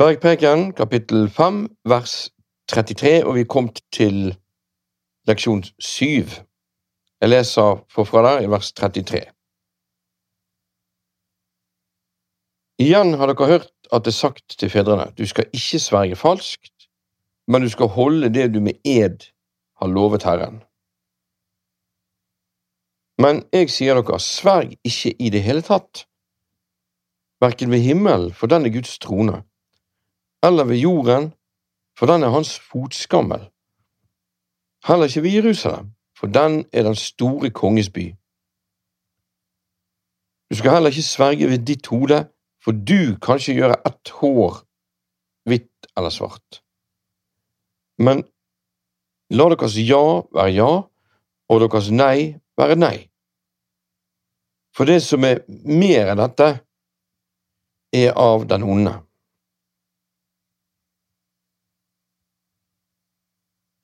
Bergpreken, kapittel 5, vers 33, og vi kom til leksjon 7. Jeg leser forfra der i vers 33. Igjen har dere hørt at det er sagt til fedrene, du skal ikke sverge falskt, men du skal holde det du med ed har lovet Herren. Men jeg sier dere, sverg ikke i det hele tatt, verken ved himmelen, for den er Guds trone, eller ved jorden, for den er hans fotskammel, heller ikke ved Jerusalem, for den er den store konges by. Du skal heller ikke sverge ved ditt hode, for du kan ikke gjøre ett hår hvitt eller svart. Men la deres ja være ja, og deres nei være nei. For det som er mer enn dette, er av den onde.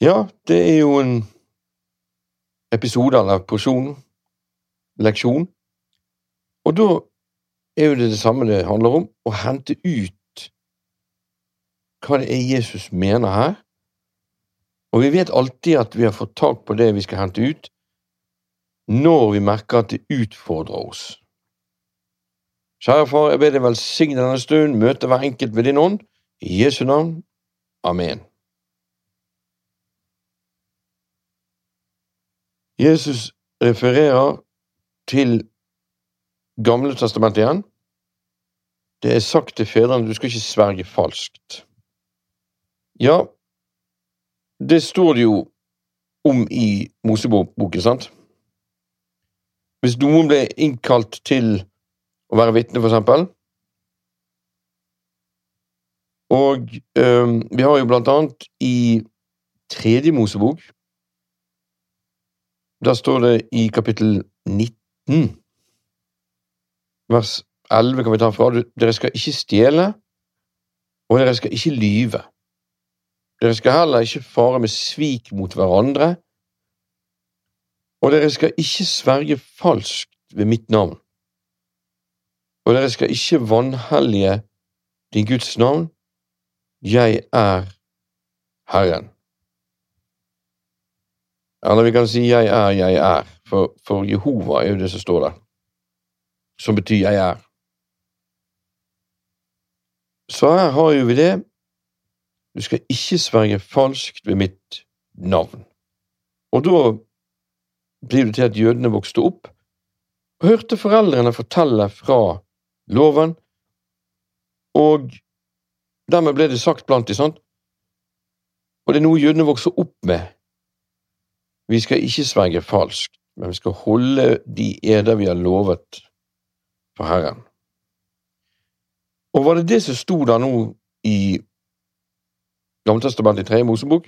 Ja, det er jo en episode eller porsjon, leksjon, og da er jo det det samme det handler om, å hente ut hva det er Jesus mener her. Og vi vet alltid at vi har fått tak på det vi skal hente ut, når vi merker at det utfordrer oss. Kjære Far, jeg ber deg velsigne denne stund, møte hver enkelt med din ånd. I Jesu navn. Amen. Jesus refererer til Gamle testamentet igjen. Det er sagt til fedrene du skal ikke sverge falskt. Ja, det står det jo om i Moseboken, sant? Hvis noen ble innkalt til å være vitne, for eksempel Og øh, vi har jo blant annet i tredje Mosebok Da står det i kapittel 19 vers 11 kan vi ta fra. Dere skal ikke stjele, og dere skal ikke lyve. Dere skal heller ikke fare med svik mot hverandre, og dere skal ikke sverge falskt ved mitt navn. Og dere skal ikke vanhellige din Guds navn. Jeg er Herren. Eller vi kan si jeg er, jeg er, for, for Jehova er jo det som står der som betyr jeg er. Så her har jo vi det. Du skal ikke sverge falskt ved mitt navn. Og da blir det til at jødene vokste opp og hørte foreldrene fortelle fra loven, og dermed ble det sagt blant de, sant? Og det er noe jødene vokser opp med. Vi skal ikke sverge falskt, men vi skal holde de eder vi har lovet for Herren. Og var det det som sto der nå i Gammeltestamentet i tredje Mosebok?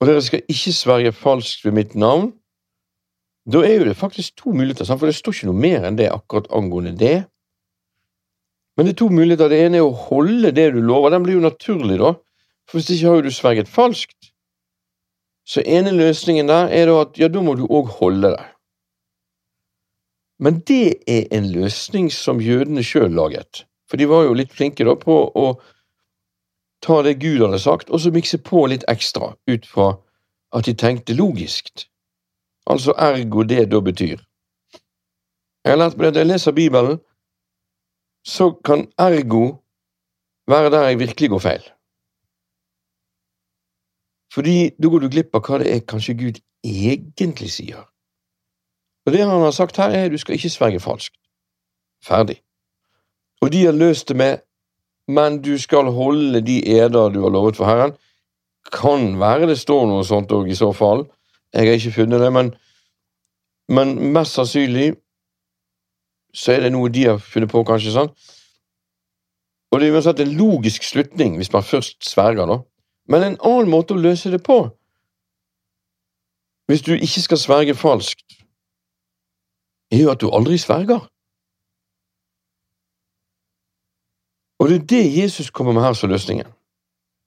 Og dere skal ikke sverge falskt ved mitt navn. Da er jo det faktisk to muligheter, for det står ikke noe mer enn det akkurat angående det. Men det er to muligheter. Det ene er å holde det du lover. Den blir jo naturlig, da. For hvis ikke har jo du sverget falskt. Så ene løsningen der er da at ja, da må du òg holde deg. Men det er en løsning som jødene sjøl laget, for de var jo litt flinke da på å ta det Gud hadde sagt, og så mikse på litt ekstra ut fra at de tenkte logisk, altså ergo det da betyr. Jeg har lært meg at når jeg leser Bibelen, så kan ergo være der jeg virkelig går feil. Fordi da går du glipp av hva det er kanskje Gud egentlig sier. Og det han har sagt her, er du skal ikke sverge falskt. Ferdig. Og de har løst det med men du skal holde de eder du har lovet for Herren. Kan være det står noe sånt òg, i så fall. Jeg har ikke funnet det, men, men mest sannsynlig så er det noe de har funnet på, kanskje. sånn. Og det er uansett en logisk slutning hvis man først sverger, da. Men en annen måte å løse det på, hvis du ikke skal sverge falskt, er jo at du aldri sverger. Og det er det Jesus kommer med her som løsningen.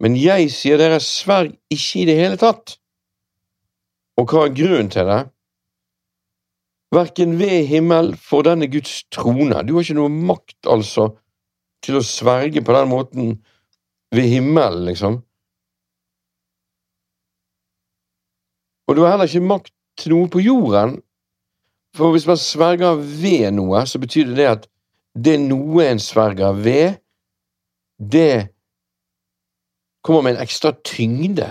Men jeg sier dere, sverg ikke i det hele tatt. Og hva er grunnen til det? Verken ved himmel, for denne Guds trone. Du har ikke noe makt, altså, til å sverge på den måten ved himmelen, liksom. Og du har heller ikke makt til noe på jorden, for hvis man sverger ved noe, så betyr det at det noe en sverger ved, det kommer med en ekstra tyngde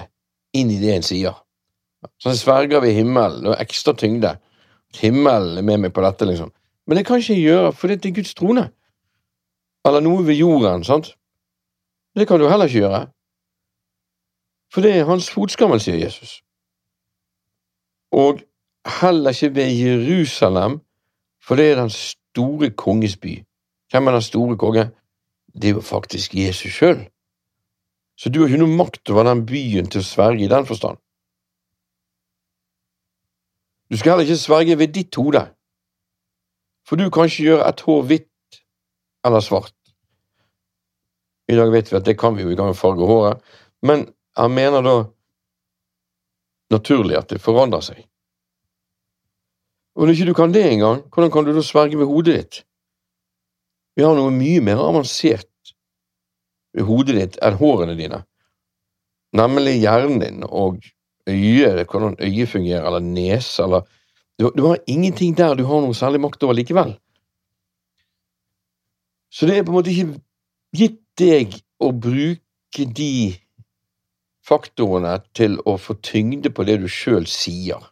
inn i det en sier. Så jeg sverger ved himmelen, og ekstra tyngde. Himmelen er med meg på dette, liksom. Men det kan ikke jeg gjøre, for det er Guds trone. Eller noe ved jorden, sant? Det kan du heller ikke gjøre. For det er hans fotskammel, sier Jesus. Og heller ikke ved Jerusalem, for det er den store konges by. Hvem er den store konge? Det er jo faktisk Jesus sjøl. Så du har ikke noe makt over den byen til å sverge i den forstand. Du skal heller ikke sverge ved ditt hode, for du kan ikke gjøre et hår hvitt eller svart. I dag vet vi at det kan vi jo, vi kan farge håret, men han mener da naturlig at det forandrer seg. Og når ikke du kan det engang, hvordan kan du da sverge ved hodet ditt? Vi har noe mye mer avansert ved hodet ditt enn hårene dine, nemlig hjernen din og øyet, hvordan øyet fungerer, eller nese, eller du, du, har ingenting der du har noe særlig makt over likevel. Så det er på en måte ikke gitt deg å bruke de faktorene til å få tyngde på det du sjøl sier.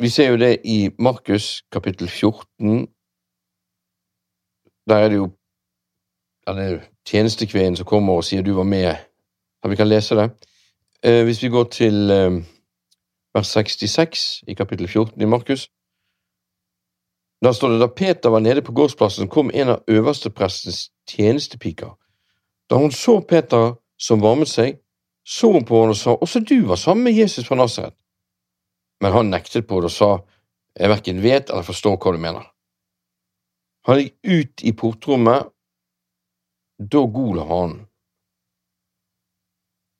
Vi ser jo det i Markus kapittel 14. Der er det jo denne tjenestekvinnen som kommer og sier du var med. Ja, vi kan lese det. Eh, hvis vi går til eh, vers 66 i kapittel 14 i Markus. Da står det da Peter var nede på gårdsplassen, kom en av øversteprestens tjenestepiker. Da hun så Peter som varmet seg, så hun på ham og sa, også du var sammen med Jesus fra Nasaret men han nektet på det og sa jeg verken vet eller forstår hva du mener. Han gikk ut i portrommet, da gol han.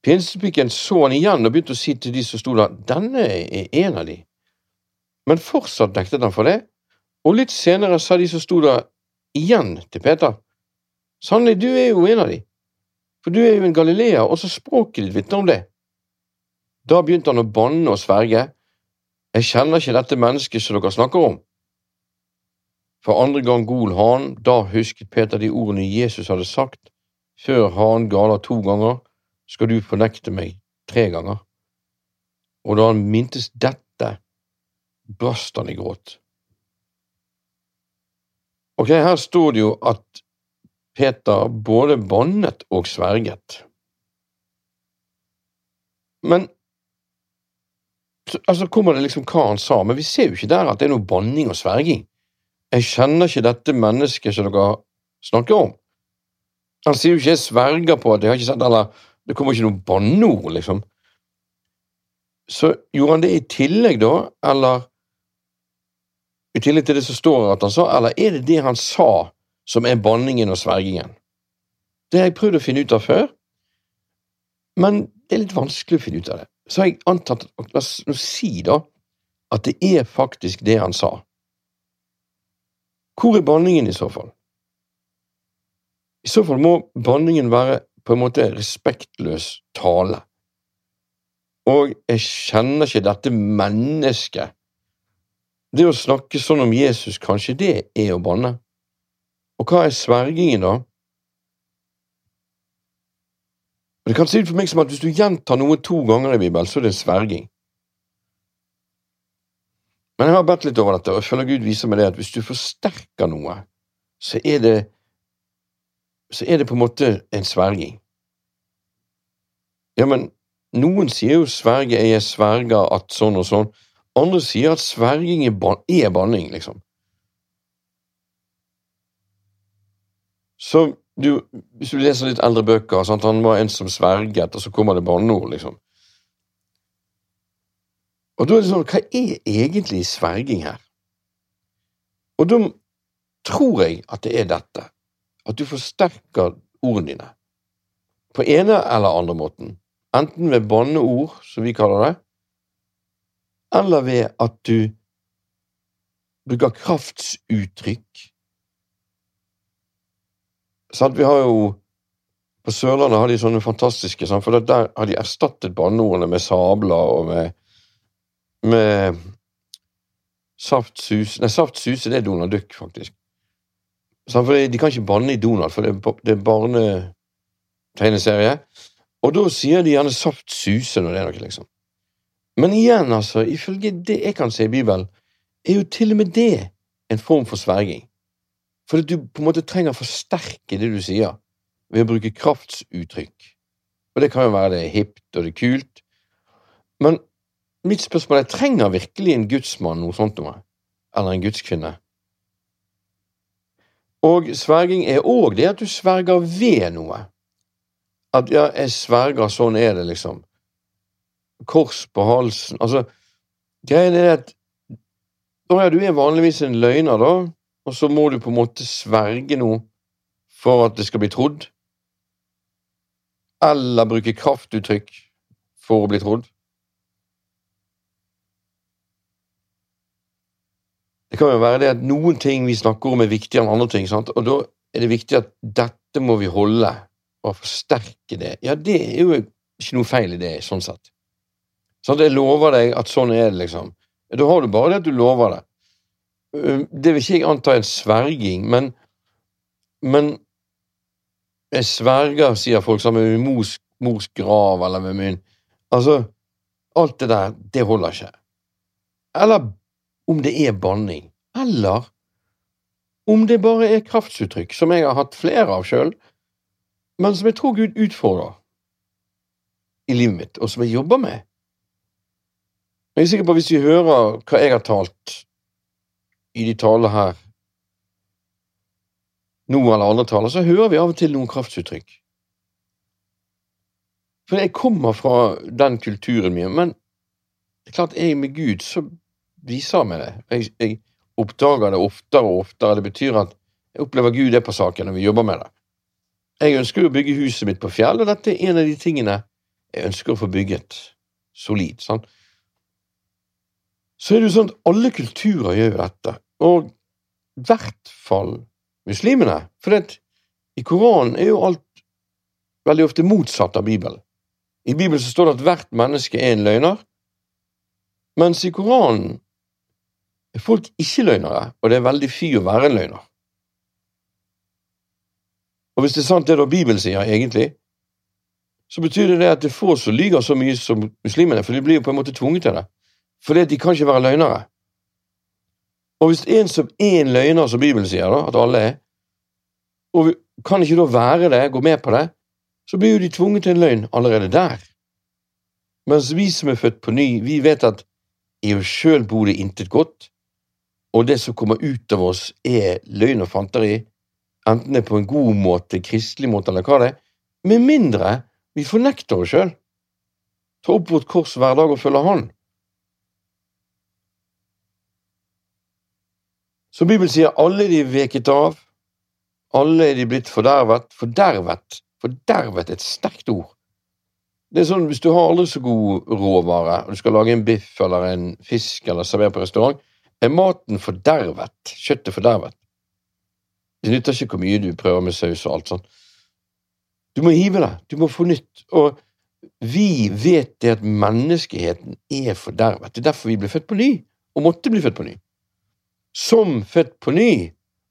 Pinsepiken så han igjen og begynte å si til de som sto der, denne er en av de. Men fortsatt nektet han for det, og litt senere sa de som sto der, igjen til Peter, sannelig, du er jo en av de, for du er jo en galileer, også språket ditt vitner om det. Da begynte han å banne og sverge, jeg kjenner ikke dette mennesket som dere snakker om. For andre gang gol han, da husket Peter de ordene Jesus hadde sagt, før han galer to ganger, skal du fornekte meg tre ganger. Og da han mintes dette, brast han i gråt. Ok, her står det jo at Peter både bannet og sverget. Men altså kommer det liksom hva han sa, men vi ser jo ikke der at det er noe banning og sverging. Jeg kjenner ikke dette mennesket som dere snakker om. Han sier jo ikke 'jeg sverger på at jeg har ikke sett', eller det kommer ikke noe banneord, liksom. Så gjorde han det i tillegg, da, eller i tillegg til det som står at han sa, eller er det det han sa som er banningen og svergingen? Det har jeg prøvd å finne ut av før, men det er litt vanskelig å finne ut av det så har jeg antatt La oss si, da, at det er faktisk det han sa. Hvor er banningen i så fall? I så fall må banningen være på en måte respektløs tale. Og jeg kjenner ikke dette mennesket. Det å snakke sånn om Jesus, kanskje det er å banne? Og hva er svergingen, da? Det kan se ut for meg som at hvis du gjentar noe to ganger i Bibelen, så er det en sverging. Men jeg har bedt litt over dette, og jeg føler Gud viser meg det at hvis du forsterker noe, så er det så er det på en måte en sverging. Ja, men noen sier jo sverge, jeg sverger at sånn og sånn. Andre sier at sverging er, ban banning, liksom. Så du, Hvis du leser litt eldre bøker, sant? han var en som sverget, og så kommer det banneord, liksom. Og da er det sånn, hva er egentlig sverging her? Og da tror jeg at det er dette, at du forsterker ordene dine. På ene eller andre måten. Enten ved banneord, som vi kaller det, eller ved at du bruker kraftsuttrykk. Sant? Vi har jo På Sørlandet har de sånne fantastiske, sant? for der har de erstattet banneordene med sabler og med, med saftsus Nei, saftsuse, det er Donald Duck, faktisk. Sant? For de kan ikke banne i Donald, for det er, er barnetegneserie. Og da sier de gjerne saftsuse når det er noe, liksom. Men igjen, altså, ifølge det jeg kan se i Bibelen, er jo til og med det en form for sverging. For du på en måte trenger å forsterke det du sier, ved å bruke kraftsuttrykk. Og det kan jo være det er hipt og det er kult. Men mitt spørsmål er trenger virkelig en gudsmann noe sånt noe? Eller en gudskvinne? Og sverging er òg det at du sverger ved noe. At ja, jeg sverger, sånn er det, liksom. Kors på halsen. Altså, greien er at å ja, du er vanligvis en løgner, da, og så må du på en måte sverge noe for at det skal bli trodd. Eller bruke kraftuttrykk for å bli trodd. Det kan jo være det at noen ting vi snakker om, er viktigere enn andre ting, sant? og da er det viktig at dette må vi holde, og forsterke det. Ja, det er jo ikke noe feil i det, sånn sett. Sånn, at jeg lover deg at sånn er det, liksom. Da har du bare det at du lover det. Det vil ikke jeg anta en sverging, men, men jeg sverger, sier folk, sammen med mors, mors grav eller med min Altså, alt det der, det holder ikke. Eller om det er banning. Eller om det bare er kraftsuttrykk, som jeg har hatt flere av sjøl, men som jeg tror Gud utfordrer i livet mitt, og som jeg jobber med. Jeg er sikker på at hvis vi hører hva jeg har talt i de talene her, nå eller andre taler, så hører vi av og til noen kraftuttrykk. For jeg kommer fra den kulturen min, men det er klart, jeg med Gud, så viser han meg det. Jeg, jeg oppdager det oftere og oftere. Det betyr at jeg opplever Gud er på saken når vi jobber med det. Jeg ønsker å bygge huset mitt på fjell, og dette er en av de tingene jeg ønsker å få bygget solid. sant? Så er det jo sånn at alle kulturer gjør dette, og i hvert fall muslimene. For det, i Koranen er jo alt veldig ofte motsatt av Bibelen. I Bibelen så står det at hvert menneske er en løgner, mens i Koranen er folk ikke løgnere, og det er veldig fy å være en løgner. Og hvis det er sant det da Bibelen sier, egentlig, så betyr det at det er få som lyver så mye som muslimene, for de blir jo på en måte tvunget til det fordi de kan ikke være løgnere. Og hvis en som er en løgner, som Bibelen sier, da, at alle er, og kan ikke da være det, gå med på det, så blir jo de tvunget til en løgn allerede der. Mens vi som er født på ny, vi vet at i oss sjøl bor det intet godt, og det som kommer ut av oss, er løgn og fanteri, enten det er på en god måte, kristelig måte, eller hva det er, med mindre vi fornekter oss sjøl. Ta opp vårt kors hver dag og følge Han. Så Bibelen sier alle de veket av, alle er de blitt fordervet. Fordervet. Fordervet er et sterkt ord. Det er sånn, Hvis du har aldri så god råvare, og du skal lage en biff eller en fisk eller servere på restaurant, er maten fordervet. Kjøttet fordervet. Det nytter ikke hvor mye du prøver med saus og alt sånt. Du må hive det. Du må få nytt. Og vi vet det at menneskeheten er fordervet. Det er derfor vi ble født på ny, og måtte bli født på ny som født på ny,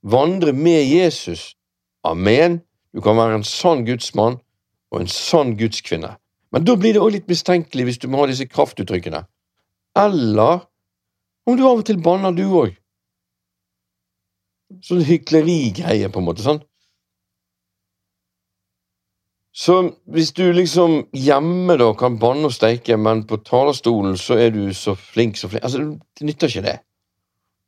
vandre med Jesus. Amen. Du kan være en sann gudsmann og en sann gudskvinne. Men da blir det også litt mistenkelig hvis du må ha disse kraftuttrykkene. Eller om du av og til banner, du òg. Sånn hyklerigreie, på en måte. sånn. Så hvis du liksom hjemme da kan banne og steike, men på talerstolen så er du så flink så flink Altså, det nytter ikke det.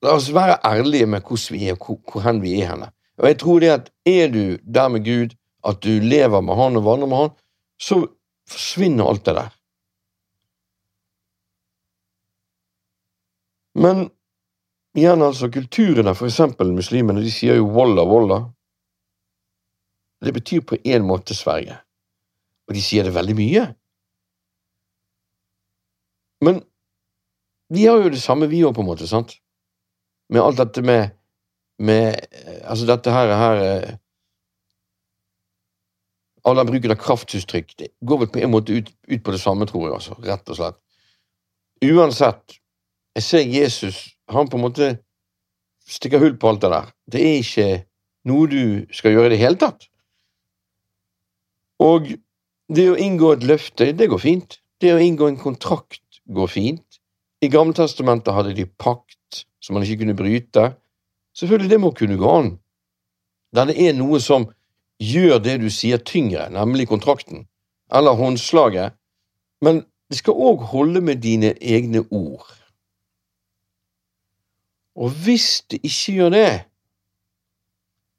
La oss være ærlige med hvordan vi er, hvor, hvor vi er henne. Og jeg tror det at er du der med Gud, at du lever med Han og vandrer med Han, så forsvinner alt det der. Men igjen, altså, kulturene, for eksempel muslimene, de sier jo walla, walla. Det betyr på en måte Sverige, og de sier det veldig mye. Men vi har jo det samme, vi òg, på en måte, sant? Med alt dette med, med eh, Altså dette her, her eh, All den bruken av kraftuttrykk det går vel på en måte ut, ut på det samme, tror jeg, altså, rett og slett. Uansett, jeg ser Jesus, han på en måte stikker hull på alt det der. Det er ikke noe du skal gjøre i det hele tatt. Og det å inngå et løfte, det går fint. Det å inngå en kontrakt går fint. I Gamletestamentet hadde de pakt som man ikke kunne bryte. Selvfølgelig, det må kunne gå an. Der det er noe som gjør det du sier tyngre, nemlig kontrakten, eller håndslaget, men det skal òg holde med dine egne ord. Og hvis det ikke gjør det,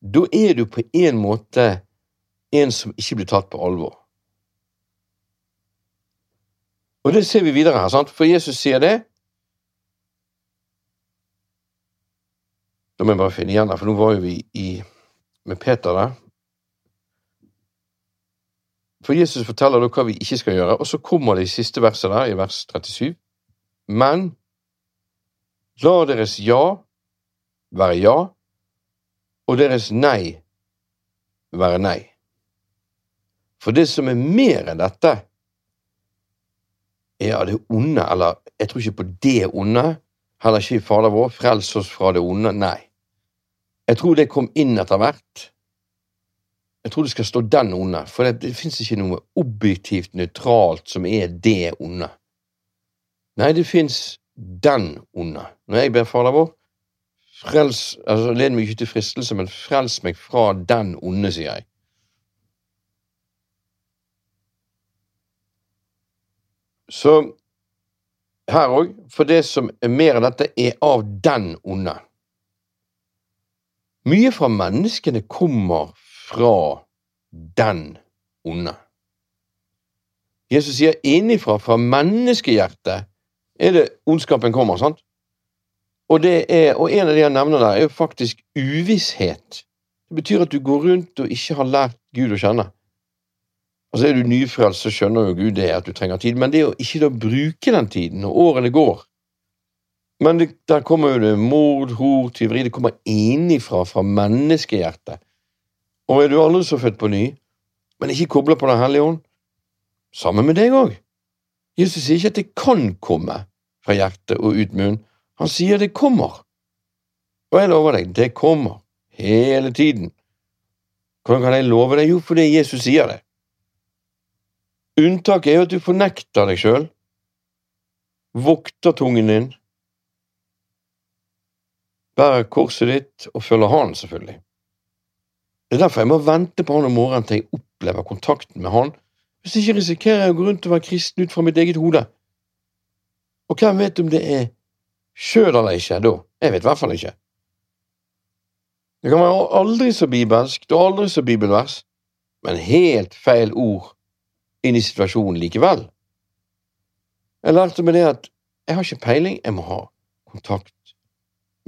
da er du på en måte en som ikke blir tatt på alvor. Og det ser vi videre her, sant? for Jesus sier det. Da må jeg bare finne igjen der, for nå var jo vi i, med Peter der. For Jesus forteller da hva vi ikke skal gjøre, og så kommer det i siste verset der, i vers 37. Men la deres ja være ja, og deres nei være nei. For det som er mer enn dette, er av det onde, eller jeg tror ikke på det onde, heller ikke i Fader vår, frels oss fra det onde, nei. Jeg tror det kom inn etter hvert, jeg tror det skal stå den onde, for det, det fins ikke noe objektivt nøytralt som er det onde. Nei, det fins den onde. Når jeg ber Fader vår, frels, altså led meg ikke til fristelse, men frels meg fra den onde, sier jeg. Så her òg, for det som er mer av dette, er av den onde. Mye fra menneskene kommer fra den onde. Jesus sier innifra, fra menneskehjertet, er det ondskapen kommer, sant? Og, er, og en av de han nevner der, er jo faktisk uvisshet. Det betyr at du går rundt og ikke har lært Gud å kjenne. Altså Er du nyfrelst, så skjønner jo Gud det at du trenger tid, men det å ikke da bruke den tiden, og årene går Men det, der kommer jo det mord, hor, tyveri Det kommer innifra, fra menneskehjertet. Og er du aldri så født på ny, men ikke kobla på Den hellige ånd, sammen med deg òg. Jesus sier ikke at det kan komme fra hjertet og ut munnen, han sier det kommer. Og jeg lover deg, det kommer, hele tiden. Hvordan kan jeg love deg? Jo, fordi Jesus sier det. Unntaket er jo at du fornekter deg sjøl, vokter tungen din, bærer korset ditt og følger Han, selvfølgelig. Det er derfor jeg må vente på han om morgenen til jeg opplever kontakten med han. Hvis ikke risikerer jeg å gå rundt og være kristen ut fra mitt eget hode. Og hvem vet om det er sjøl eller ikke da? Jeg vet i hvert fall ikke. Det kan være aldri så bibelsk og aldri så bibelvers, men helt feil ord inn i situasjonen likevel. Jeg lærte meg det at jeg har ikke peiling, jeg må ha kontakt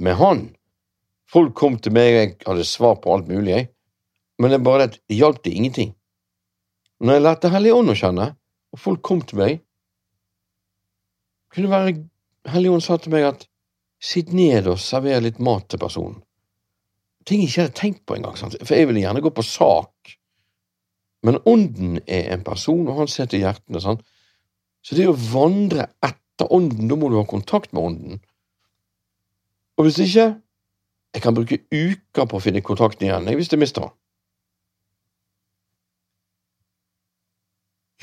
med han. Folk kom til meg, jeg hadde svar på alt mulig, jeg men det bare at det hjalp det ingenting. Når jeg lærte Hellig Ånd å kjenne, og folk kom til meg, kunne det være Hellig Ånd sa til meg at sitt ned og server litt mat til personen. Ting jeg ikke hadde tenkt på engang, for jeg ville gjerne gå på sak. Men Ånden er en person, og han ser til hjertene. Sant? Så det å vandre etter Ånden, da må du ha kontakt med Ånden. Og hvis ikke Jeg kan bruke uker på å finne kontakten igjen hvis jeg mister den.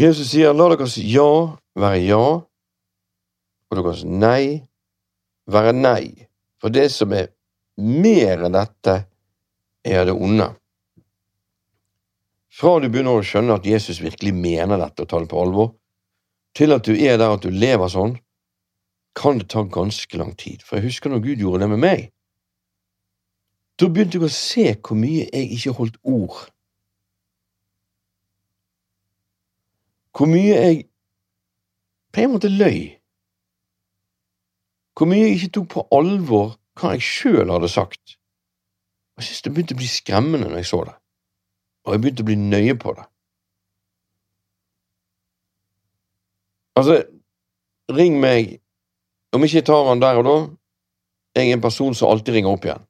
Jesus sier la deres ja være ja, og deres nei være nei, for det som er mer enn dette, er det onde. Fra du begynner å skjønne at Jesus virkelig mener dette og tar det på alvor, til at du er der at du lever sånn, kan det ta ganske lang tid, for jeg husker når Gud gjorde det med meg. Da begynte jeg å se hvor mye jeg ikke holdt ord Hvor mye jeg på en måte løy. Hvor mye jeg ikke tok på alvor hva jeg sjøl hadde sagt. Jeg syntes det begynte å bli skremmende når jeg så det, og jeg begynte å bli nøye på det. Altså, ring meg, om ikke jeg tar han der og da, jeg er en person som alltid ringer opp igjen.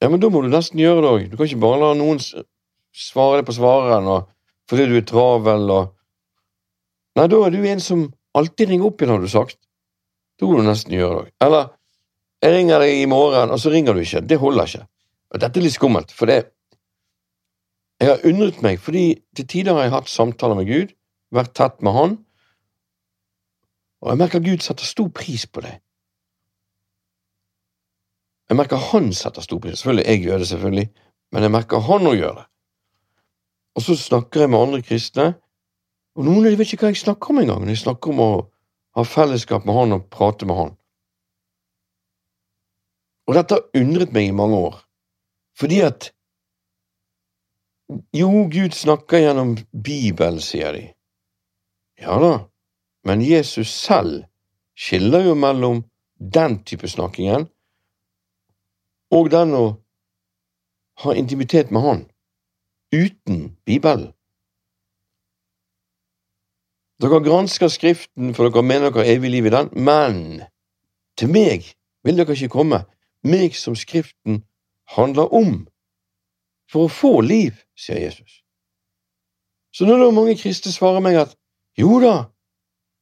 Ja, men da må du nesten gjøre det òg. Du kan ikke bare la noen svare deg på svareren og, fordi du er travel og Nei, da er du en som alltid ringer opp igjen, har du sagt. Da må du nesten gjøre det òg. Eller jeg ringer deg i morgen, og så ringer du ikke. Det holder ikke. Og dette er litt skummelt, for det Jeg har undret meg, fordi til tider har jeg hatt samtaler med Gud, vært tett med Han, og jeg merker Gud setter stor pris på det. Jeg merker han setter stor pris Selvfølgelig, jeg gjør det, selvfølgelig, men jeg merker han òg gjør det. Og så snakker jeg med andre kristne, og noen av dem vet ikke hva jeg snakker om engang når jeg snakker om å ha fellesskap med han og prate med han. Og dette har undret meg i mange år, fordi at jo, Gud snakker gjennom Bibelen, sier de. Ja da, men Jesus selv skiller jo mellom den type snakkingen og den å ha intimitet med Han, uten Bibelen. Dere gransker Skriften, for dere mener dere har evig liv i den, men til meg vil dere ikke komme, meg som Skriften handler om, for å få liv, sier Jesus. Så når da mange kristne svarer meg at jo da,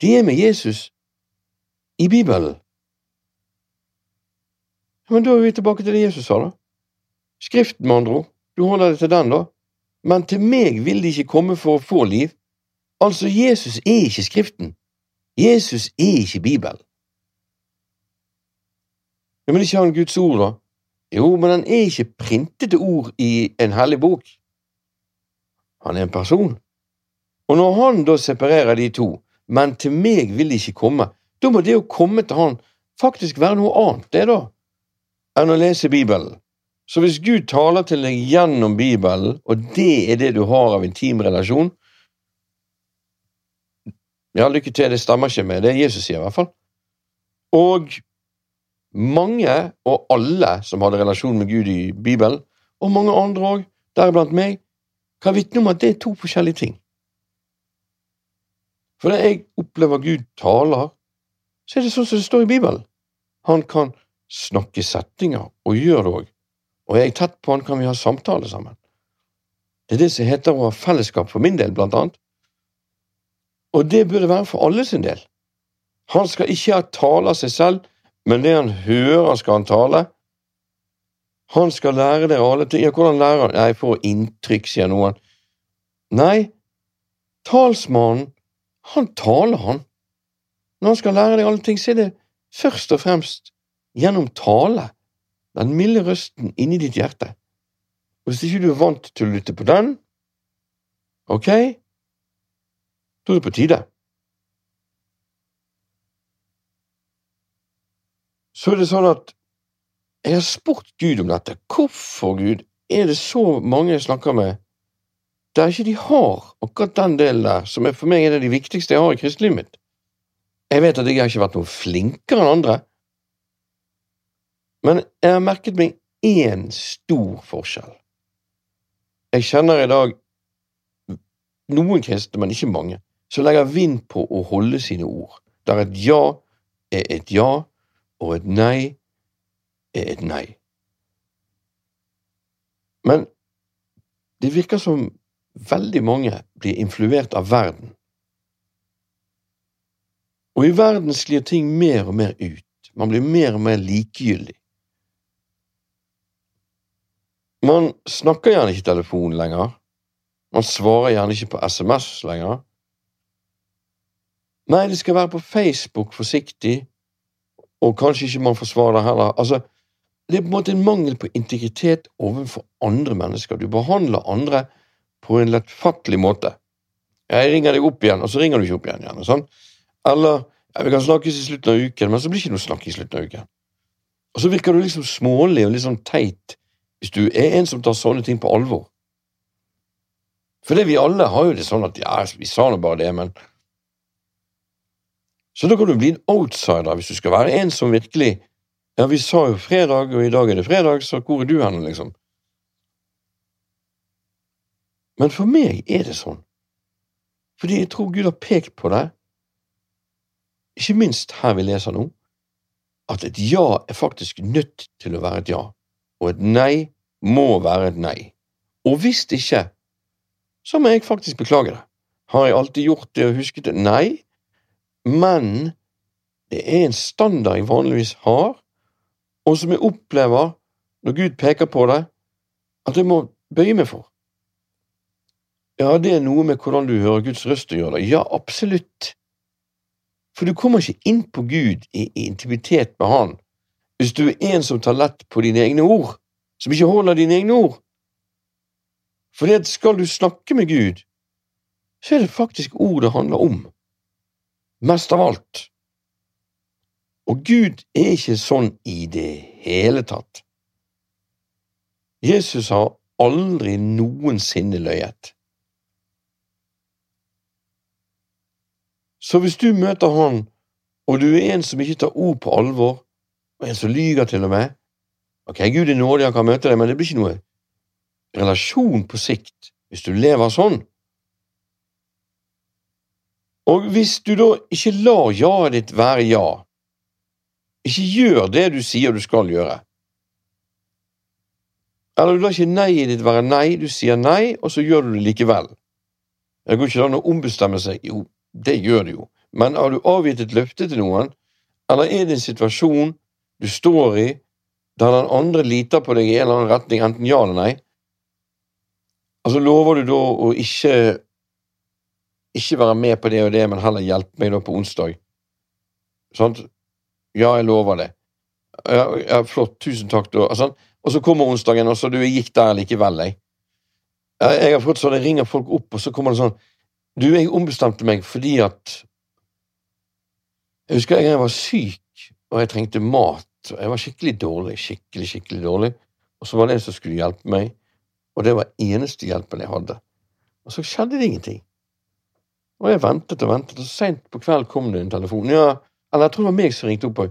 de er med Jesus i Bibelen, men da er vi tilbake til det Jesus sa, da. Skriften, med andre ord. Du holder deg til den, da. Men til meg vil de ikke komme for å få liv. Altså, Jesus er ikke Skriften. Jesus er ikke Bibelen. Ja, men ikke han Guds ord, da? Jo, men han er ikke printede ord i en hellig bok. Han er en person. Og når han da separerer de to, men til meg vil de ikke komme, da må det å komme til han faktisk være noe annet, det, da enn å lese Bibelen. Så hvis Gud taler til deg gjennom Bibelen, og det er det du har av intim relasjon Ja, lykke til, det stemmer ikke med det Jesus sier, i hvert fall. Og mange, og alle som hadde relasjon med Gud i Bibelen, og mange andre òg, deriblant meg, kan vitne om at det er to forskjellige ting. For når jeg opplever Gud taler, så er det sånn som det står i Bibelen. Han kan snakke setninger, og gjør det òg. Og er jeg tett på han, kan vi ha samtale sammen. Det er det som heter å ha fellesskap for min del, blant annet. Og det burde være for alle sin del. Han skal ikke ha tale av seg selv, men det han hører, skal han tale. Han skal lære dere alle ting. Ja, hvordan lærer han? Jeg får inntrykk, sier noen. Nei, talsmannen, han taler, han. Når han skal lære deg alle ting, så er det først og fremst gjennom tale, den milde røsten inni ditt hjerte. Og hvis ikke du er vant til å lytte på den, ok, da er det på tide. Så er det sånn at jeg har spurt Gud om dette. Hvorfor, Gud, er det så mange jeg snakker med der ikke de har akkurat den delen der, som er for meg en av de viktigste jeg har i kristelivet mitt? Jeg vet at jeg har ikke vært noe flinkere enn andre, men jeg har merket meg én stor forskjell. Jeg kjenner i dag noen kristne, men ikke mange, som legger vind på å holde sine ord, der et ja er et ja, og et nei er et nei. Men det virker som veldig mange blir influert av verden. Og i verden sklir ting mer og mer ut, man blir mer og mer likegyldig. Man snakker gjerne ikke i telefonen lenger. Man svarer gjerne ikke på SMS lenger. Nei, det skal være på Facebook forsiktig, og kanskje ikke man får svar der heller. Altså, det er på en måte en mangel på integritet overfor andre mennesker. Du behandler andre på en lettfattelig måte. Jeg ringer deg opp igjen, og så ringer du ikke opp igjen. igjen sånn. Eller ja, vi kan snakkes i slutten av uken, men så blir det ikke noe snakk i slutten av uken. Og så virker du liksom smålig og litt sånn teit hvis du er en som tar sånne ting på alvor. For det vi alle har jo det sånn at ja, vi sa nå bare det, men Så da kan du bli en outsider hvis du skal være en som virkelig Ja, vi sa jo fredag, og i dag er det fredag, så hvor er du hen, liksom? Men for meg er det sånn, fordi jeg tror Gud har pekt på det, ikke minst her vi leser nå, at et ja er faktisk nødt til å være et ja, og et nei må være et nei. Og hvis ikke, så må jeg faktisk beklage det. Har jeg alltid gjort det og husket det? Nei, men det er en standard jeg vanligvis har, og som jeg opplever når Gud peker på det, at jeg må bøye meg for. Ja, det er noe med hvordan du hører Guds røst å gjøre. Ja, absolutt. For du kommer ikke inn på Gud i intimitet med Han hvis du er en som tar lett på dine egne ord, som ikke holder dine egne ord. For det skal du snakke med Gud, så er det faktisk ord det handler om. Mest av alt. Og Gud er ikke sånn i det hele tatt. Jesus har aldri noensinne løyet. Så hvis du møter han, og du er en som ikke tar ord på alvor, og en som lyger til og med Ok, Gud er nådig, han kan møte deg, men det blir ikke noe relasjon på sikt hvis du lever sånn. Og hvis du da ikke lar ja-et ditt være ja, ikke gjør det du sier du skal gjøre, eller du lar ikke nei-et ditt være nei, du sier nei, og så gjør du det likevel. Det går ikke an å ombestemme seg. Jo, det gjør det jo. Men har du avgitt et løfte til noen, eller er det en situasjon du står i der den andre liter på deg i en eller annen retning, enten ja eller nei, altså lover du da å ikke ikke være med på det og det, men heller hjelpe meg da på onsdag. Sant? Ja, jeg lover det. Ja, ja flott, tusen takk, da. Altså, og så kommer onsdagen, og så du gikk der likevel, jeg. Jeg har fått sånn, jeg ringer folk opp, og så kommer det sånn Du, jeg ombestemte meg fordi at Jeg husker en gang jeg var syk, og jeg trengte mat. og Jeg var skikkelig dårlig, skikkelig, skikkelig dårlig. Og så var det en som skulle hjelpe meg, og det var eneste hjelpen jeg hadde. Og så skjedde det ingenting. Og jeg ventet og ventet, og seint på kveld kom det en telefon. Ja, eller jeg tror det var meg som ringte opp.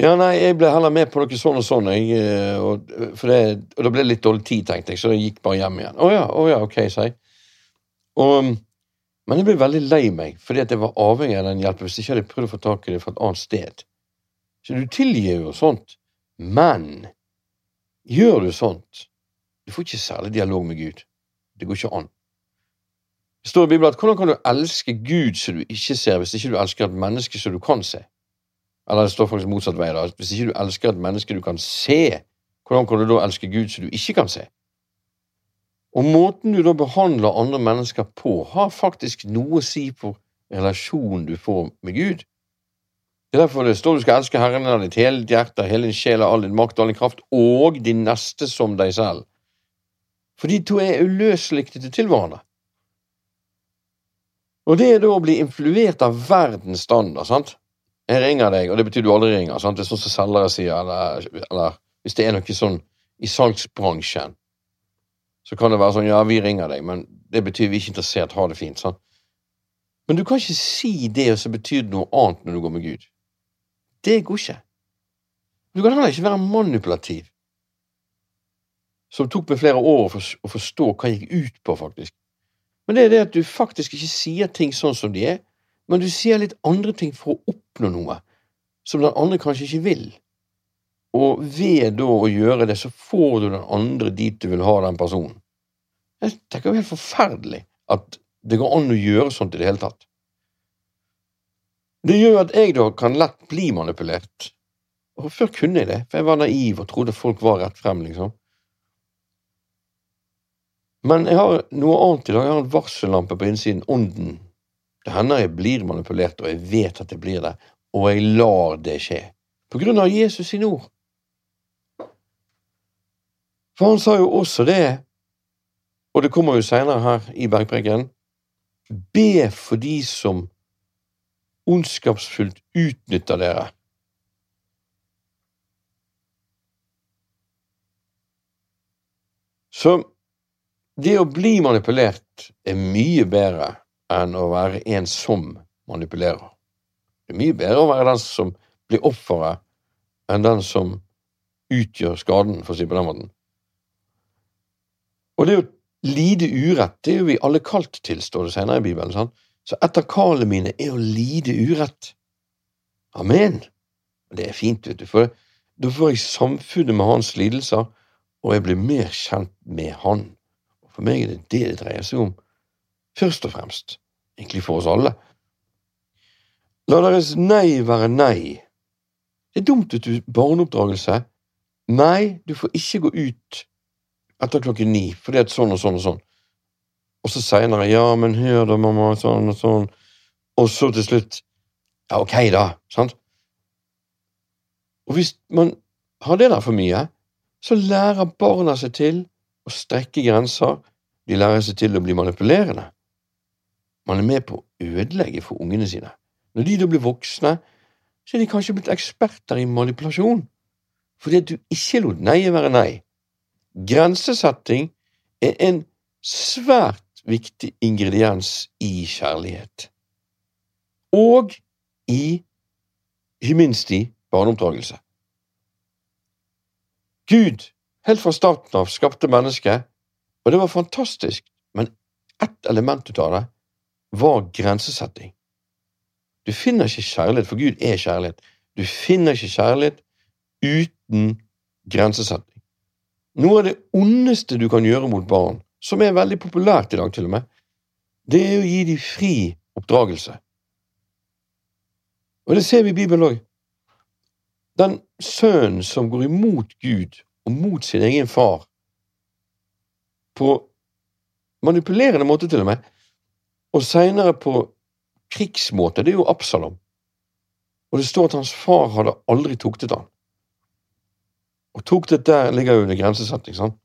Ja, nei, jeg ble heller med på noe sånn og sånn, jeg, eh, og, det, og det ble litt dårlig tid, tenkte jeg, så jeg gikk bare hjem igjen. Å ja, å ja, ok, sa jeg. Og, men jeg ble veldig lei meg, fordi at jeg var avhengig av den hjelpen hvis jeg ikke hadde prøvd å få tak i det fra et annet sted. Så du tilgir jo sånt, men gjør du sånt, du får ikke særlig dialog med Gud. Det går ikke an. Det står i Bibelen at hvordan kan du elske Gud som du ikke ser, hvis ikke du elsker et menneske som du kan se? Eller det står faktisk motsatt vei. da. Hvis ikke du elsker et menneske du kan se, hvordan kan du da elske Gud som du ikke kan se? Og måten du da behandler andre mennesker på, har faktisk noe å si for relasjonen du får med Gud. Det er derfor det står du skal elske Herren av ditt hele hjerte, hele din sjel, all din makt, all din kraft, og din neste som deg selv. For de to er uløselig knyttet til hverandre. Og det er da å bli influert av verdens standard, sant? Jeg ringer deg, og det betyr du aldri ringer. Sant? Det er sånn som selgere sier, eller, eller, hvis det er noe sånn i salgsbransjen, så kan det være sånn ja, vi ringer deg, men det betyr vi er ikke interessert, ha det fint. sant? Men du kan ikke si det, og så betyr det noe annet når du går med Gud. Det går ikke. Du kan heller ikke være manipulativ, som tok meg flere år å forstå hva jeg gikk ut på, faktisk. Men det er det at du faktisk ikke sier ting sånn som de er, men du sier litt andre ting for å oppnå noe som den andre kanskje ikke vil. Og ved da å gjøre det, så får du den andre dit du vil ha den personen. Jeg tenker jo helt forferdelig at det går an å gjøre sånt i det hele tatt. Det gjør at jeg da kan lett bli manipulert. Og før kunne jeg det, for jeg var naiv og trodde folk var rett frem, liksom. Men jeg har noe annet i dag. Jeg har en varsellampe på innsiden. Ånden det hender jeg blir manipulert, og jeg vet at jeg blir det, og jeg lar det skje. På grunn av Jesus sine ord. For han sa jo også det, og det kommer jo seinere her i bergpreken, be for de som ondskapsfullt utnytter dere. Så det å bli manipulert er mye bedre enn å være en som manipulerer. Det er mye bedre å være den som blir offeret, enn den som utgjør skaden, for å si på den måten. Og det å lide urett, det er jo vi alle kalt til, står det senere i Bibelen. sant? Så et av kallene mine er å lide urett. Amen. Det er fint, vet du, for da får jeg samfunnet med hans lidelser, og jeg blir mer kjent med han. Og For meg er det det det dreier seg om, først og fremst, egentlig for oss alle. La deres nei være nei. Det er dumt vet du barneoppdragelse. Nei, du får ikke gå ut etter klokken ni, for det er sånn og sånn og sånn. Og så seinere, ja, men hør da, mamma, sånn og sånn. Og så til slutt, ja, ok, da, sant? Og hvis man har det der for mye, så lærer barna seg til å strekke grenser, de lærer seg til å bli manipulerende. Man er med på å ødelegge for ungene sine. Når de da blir voksne, så er de kanskje blitt eksperter i manipulasjon, fordi at du ikke lot nei være nei. Grensesetting er en svært viktig ingrediens i kjærlighet. Og i, ikke minst i, barneoppdragelse. Gud, helt fra starten av, skapte mennesket, og det var fantastisk, men ett element ut av det var grensesetting. Du finner ikke kjærlighet, for Gud er kjærlighet. Du finner ikke kjærlighet uten grensesetting. Noe av det ondeste du kan gjøre mot barn, som er veldig populært i dag til og med, det er å gi dem fri oppdragelse. Og det ser vi i Bibelen òg. Den sønnen som går imot Gud og mot sin egen far, på manipulerende måte til og med, og seinere på krigsmåte, det er jo Absalom. Og det står at hans far hadde aldri tuktet han. Og tuktet der ligger jo under grensesetting, sant?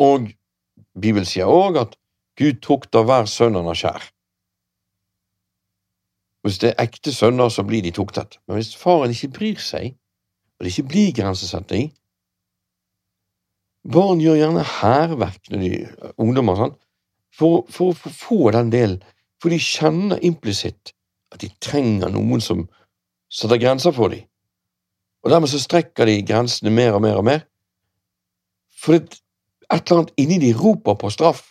Og Bibelen sier òg at Gud tukter hver sønn han har kjær. Hvis det er ekte sønner, så blir de tuktet. Men hvis faren ikke bryr seg, og det ikke blir grensesetting Barn gjør gjerne hærverk er ungdommer, sant? For, for, for å få den delen for de kjenner implisitt at de trenger noen som setter grenser for dem. Og dermed så strekker de grensene mer og mer og mer. For et, eller annet inni de roper på straff.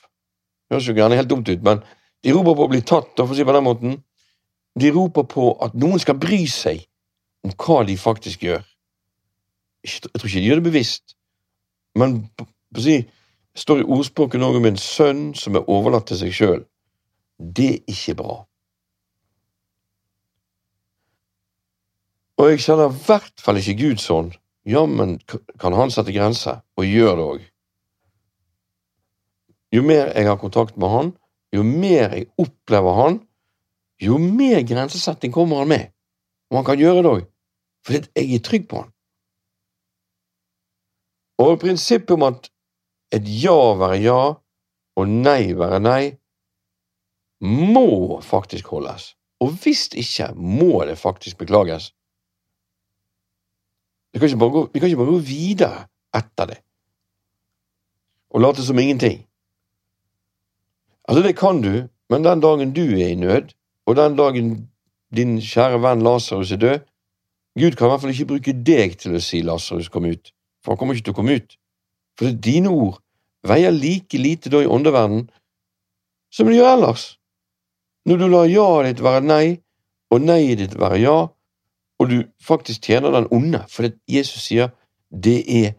Det høres jo gjerne helt dumt ut, men de roper på å bli tatt, for å si på den måten. De roper på at noen skal bry seg om hva de faktisk gjør. Jeg tror ikke de gjør det bevisst, men på, si, står i ordspråket noe om en sønn som er overlatt til seg sjøl. Det er ikke bra. Og jeg kjenner i hvert fall ikke Gud sånn. Jammen kan han sette grenser, og gjør det òg. Jo mer jeg har kontakt med han, jo mer jeg opplever han, jo mer grensesetting kommer han med. Og han kan gjøre det òg, fordi jeg er trygg på han. Og prinsippet om at et ja være ja og nei være nei, må faktisk holdes, og hvis ikke må det faktisk beklages. Vi kan gå, kan ikke bare gå videre etter det og late som ingenting. Altså, det kan du, men den dagen du er i nød, og den dagen din kjære venn Lasarus er død, Gud kan i hvert fall ikke bruke deg til å si Lasarus kom ut, for han kommer ikke til å komme ut. For dine ord veier like lite da i åndeverdenen som de gjør ellers. Når du lar ja-et ditt være nei, og nei-et ditt være ja, og du faktisk tjener den onde, fordi Jesus sier det er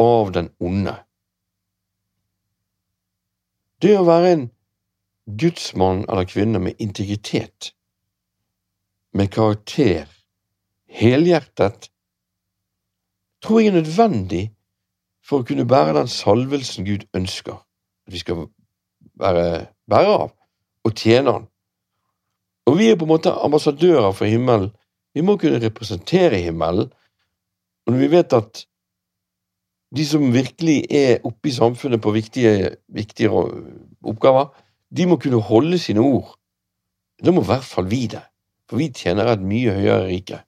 av den onde. Det å være en gudsmann eller -kvinne med integritet, med karakter, helhjertet, tror jeg er nødvendig for å kunne bære den salvelsen Gud ønsker at vi skal være bære av, og tjene Han. Og vi er på en måte ambassadører for himmelen. Vi må kunne representere himmelen. Og når vi vet at de som virkelig er oppe i samfunnet på viktige, viktige oppgaver, de må kunne holde sine ord. Da må i hvert fall vi det, for vi tjener et mye høyere rike.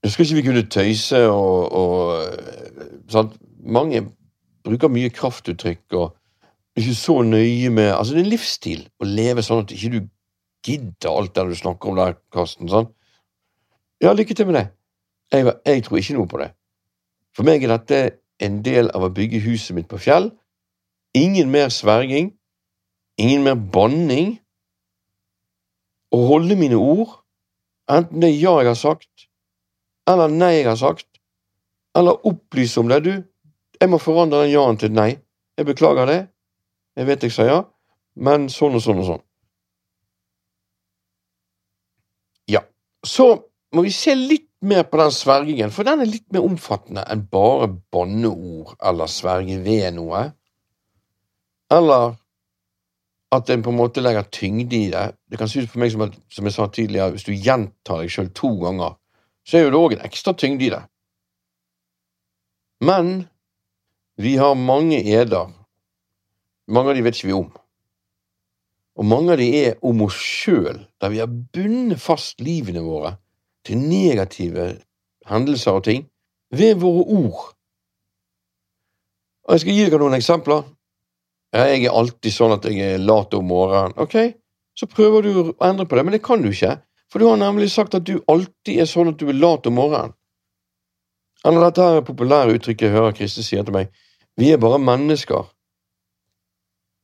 Nå skal ikke vi kunne tøyse og, og sant? Mange bruker mye kraftuttrykk og ikke så nøye med Altså, det er en livsstil å leve sånn at ikke du gidder alt det du snakker om der, Karsten. sånn. Ja, lykke til med det. Jeg, jeg, tror ikke noe på det. For meg er dette en del av å bygge huset mitt på fjell. Ingen mer sverging. Ingen mer banning. å holde mine ord, enten det er ja jeg har sagt, eller nei jeg har sagt, eller opplyse om det. Du, jeg må forandre den ja-en til nei. Jeg beklager det. Jeg vet jeg sa ja, men sånn og sånn og sånn. Ja, så må vi se litt mer på den svergingen, for den er litt mer omfattende enn bare banneord eller sverge ved noe. Eller at en på en måte legger tyngde i det. Det kan ut for meg som, at, som jeg sa tidligere, hvis du gjentar deg sjøl to ganger, så er jo det òg en ekstra tyngde i det. Men vi har mange eder. Mange av de vet ikke vi om. Og mange av de er om oss sjøl, der vi har bundet fast livene våre til negative hendelser og ting ved våre ord. Og Jeg skal gi dere noen eksempler. Jeg er alltid sånn at jeg er lat om morgenen. Ok, så prøver du å endre på det, men det kan du ikke. For du har nemlig sagt at du alltid er sånn at du er lat om morgenen. Eller dette her populære uttrykket jeg hører Kristus sier til meg, vi er bare mennesker.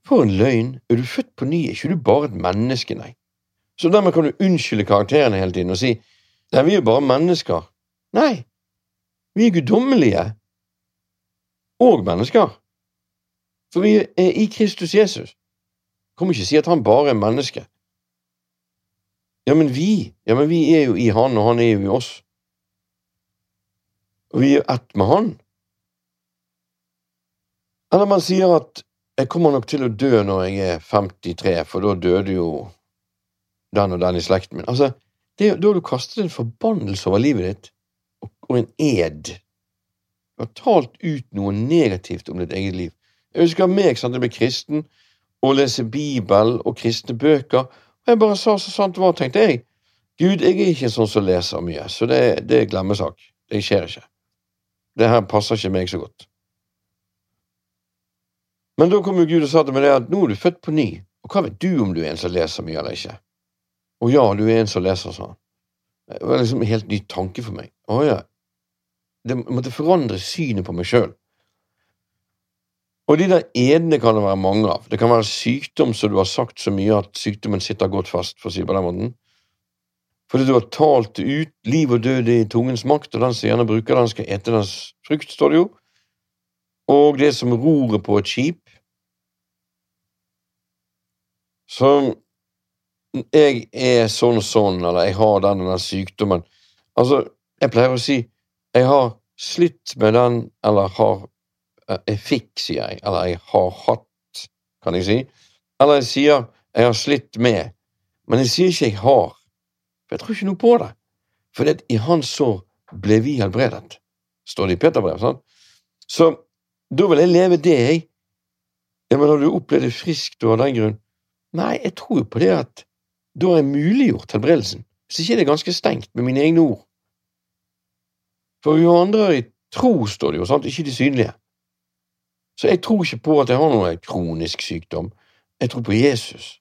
For en løgn! Er du født på ny, er ikke du bare et menneske, nei. Så dermed kan du unnskylde karakterene hele tiden og si Nei, vi er bare mennesker. Nei, vi er guddommelige og mennesker. For vi er i Kristus Jesus. Kom ikke si at han bare er menneske. Ja, men vi ja, men vi er jo i han, og han er jo i oss. Og vi er ett med han. Eller man sier at jeg kommer nok til å dø når jeg er 53, for da døde jo den og den i slekten min. Altså, det, da har du kastet en forbannelse over livet ditt, og, og en ed. Du har talt ut noe negativt om ditt eget liv. Jeg husker meg, sant, jeg ble kristen, og lese Bibel og kristne bøker, og jeg bare sa så sant det var, tenkte jeg. Gud, jeg er ikke sånn som leser mye, så det, det er glemmesak. Det skjer ikke. Det her passer ikke meg så godt. Men da kom jo Gud og sa til meg at nå er du født på ny, og hva vet du om du er en som leser mye eller ikke? Å ja, du er en som leser, sa han. Det var liksom en helt ny tanke for meg. Å ja. Det måtte forandre synet på meg sjøl. Og de der edene kan det være mange av. Det kan være sykdom som du har sagt så mye at sykdommen sitter godt fast, for å si det på den måten. Fordi du har talt ut liv og død i tungens makt, og den som gjerne bruker den, skal ete dens frukt, står det jo. Og det som roret på et skip. Så jeg er sånn og sånn, eller jeg har den og den sykdommen. Altså, jeg pleier å si jeg har slitt med den, eller har eh, Jeg fikk, sier jeg, eller jeg har hatt, kan jeg si. Eller jeg sier jeg har slitt med, men jeg sier ikke jeg har, for jeg tror ikke noe på det. For det, i hans sår ble vi helbredet, står det i Peterbrev. sant? Så da vil jeg leve det, jeg. Ja, men har du opplevd det friskt og av den grunn? Nei, jeg tror jo på det at da har jeg muliggjort helbredelsen. Hvis ikke er det ganske stengt med mine egne ord. For vi andre i tro, står det jo, sant? ikke de synlige. Så jeg tror ikke på at jeg har noen kronisk sykdom. Jeg tror på Jesus.